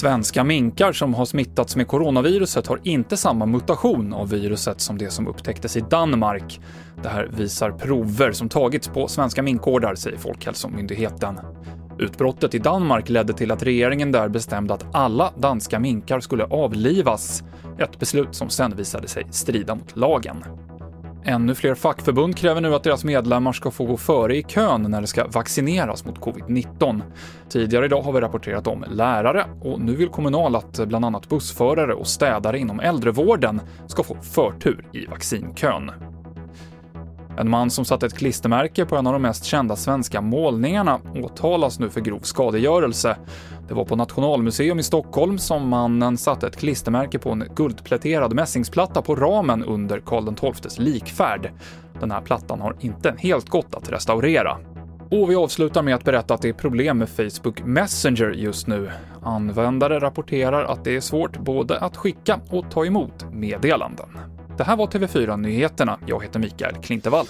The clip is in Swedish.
Svenska minkar som har smittats med coronaviruset har inte samma mutation av viruset som det som upptäcktes i Danmark. Det här visar prover som tagits på svenska minkgårdar, säger Folkhälsomyndigheten. Utbrottet i Danmark ledde till att regeringen där bestämde att alla danska minkar skulle avlivas, ett beslut som sen visade sig strida mot lagen. Ännu fler fackförbund kräver nu att deras medlemmar ska få gå före i kön när det ska vaccineras mot covid-19. Tidigare idag har vi rapporterat om lärare och nu vill Kommunal att bland annat bussförare och städare inom äldrevården ska få förtur i vaccinkön. En man som satte ett klistermärke på en av de mest kända svenska målningarna åtalas nu för grov skadegörelse. Det var på Nationalmuseum i Stockholm som mannen satte ett klistermärke på en guldpläterad mässingsplatta på ramen under Karl XIIs likfärd. Den här plattan har inte helt gått att restaurera. Och vi avslutar med att berätta att det är problem med Facebook Messenger just nu. Användare rapporterar att det är svårt både att skicka och ta emot meddelanden. Det här var TV4 Nyheterna. Jag heter Mikael Klintevall.